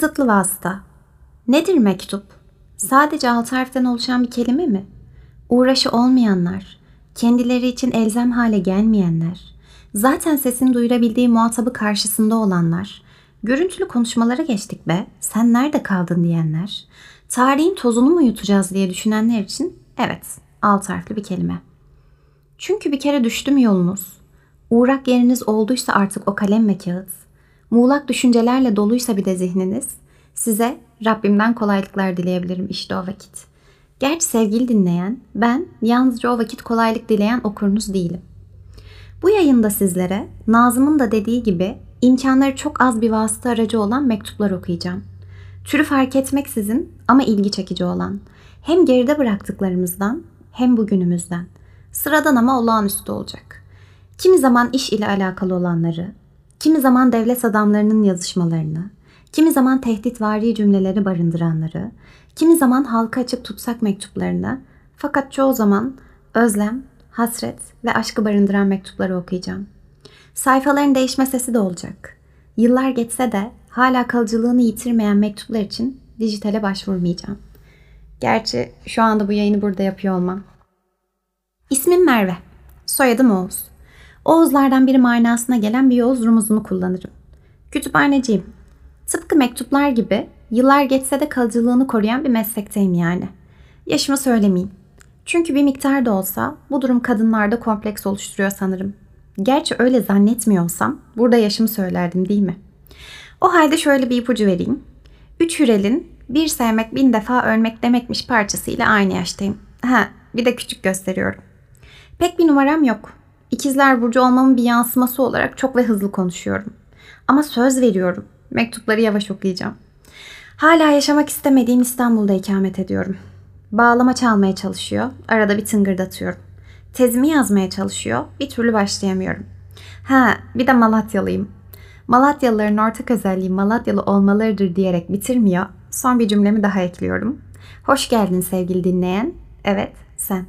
Kısıtlı vasıta. Nedir mektup? Sadece altı harften oluşan bir kelime mi? Uğraşı olmayanlar, kendileri için elzem hale gelmeyenler, zaten sesini duyurabildiği muhatabı karşısında olanlar, görüntülü konuşmalara geçtik be, sen nerede kaldın diyenler, tarihin tozunu mu yutacağız diye düşünenler için evet, alt harfli bir kelime. Çünkü bir kere düştü mü yolunuz, uğrak yeriniz olduysa artık o kalem ve kağıt, muğlak düşüncelerle doluysa bir de zihniniz, size Rabbimden kolaylıklar dileyebilirim işte o vakit. Gerçi sevgili dinleyen, ben yalnızca o vakit kolaylık dileyen okurunuz değilim. Bu yayında sizlere Nazım'ın da dediği gibi imkanları çok az bir vasıta aracı olan mektuplar okuyacağım. Türü fark etmeksizin ama ilgi çekici olan. Hem geride bıraktıklarımızdan hem bugünümüzden. Sıradan ama olağanüstü olacak. Kimi zaman iş ile alakalı olanları, kimi zaman devlet adamlarının yazışmalarını, kimi zaman tehditvari cümleleri barındıranları, kimi zaman halka açık tutsak mektuplarını, fakat çoğu zaman özlem, hasret ve aşkı barındıran mektupları okuyacağım. Sayfaların değişme sesi de olacak. Yıllar geçse de hala kalıcılığını yitirmeyen mektuplar için dijitale başvurmayacağım. Gerçi şu anda bu yayını burada yapıyor olmam. İsmim Merve. Soyadım Oğuz. Oğuzlardan biri manasına gelen bir Oğuz rumuzunu kullanırım. Kütüphaneciyim. Tıpkı mektuplar gibi yıllar geçse de kalıcılığını koruyan bir meslekteyim yani. Yaşımı söylemeyeyim. Çünkü bir miktar da olsa bu durum kadınlarda kompleks oluşturuyor sanırım. Gerçi öyle zannetmiyorsam burada yaşımı söylerdim değil mi? O halde şöyle bir ipucu vereyim. Üç Hürel'in bir sevmek bin defa ölmek demekmiş parçasıyla aynı yaştayım. Ha bir de küçük gösteriyorum. Pek bir numaram yok. İkizler Burcu olmamın bir yansıması olarak çok ve hızlı konuşuyorum. Ama söz veriyorum. Mektupları yavaş okuyacağım. Hala yaşamak istemediğim İstanbul'da ikamet ediyorum. Bağlama çalmaya çalışıyor. Arada bir tıngırdatıyorum. Tezimi yazmaya çalışıyor. Bir türlü başlayamıyorum. Ha, bir de Malatyalıyım. Malatyalıların ortak özelliği Malatyalı olmalarıdır diyerek bitirmiyor. Son bir cümlemi daha ekliyorum. Hoş geldin sevgili dinleyen. Evet, sen.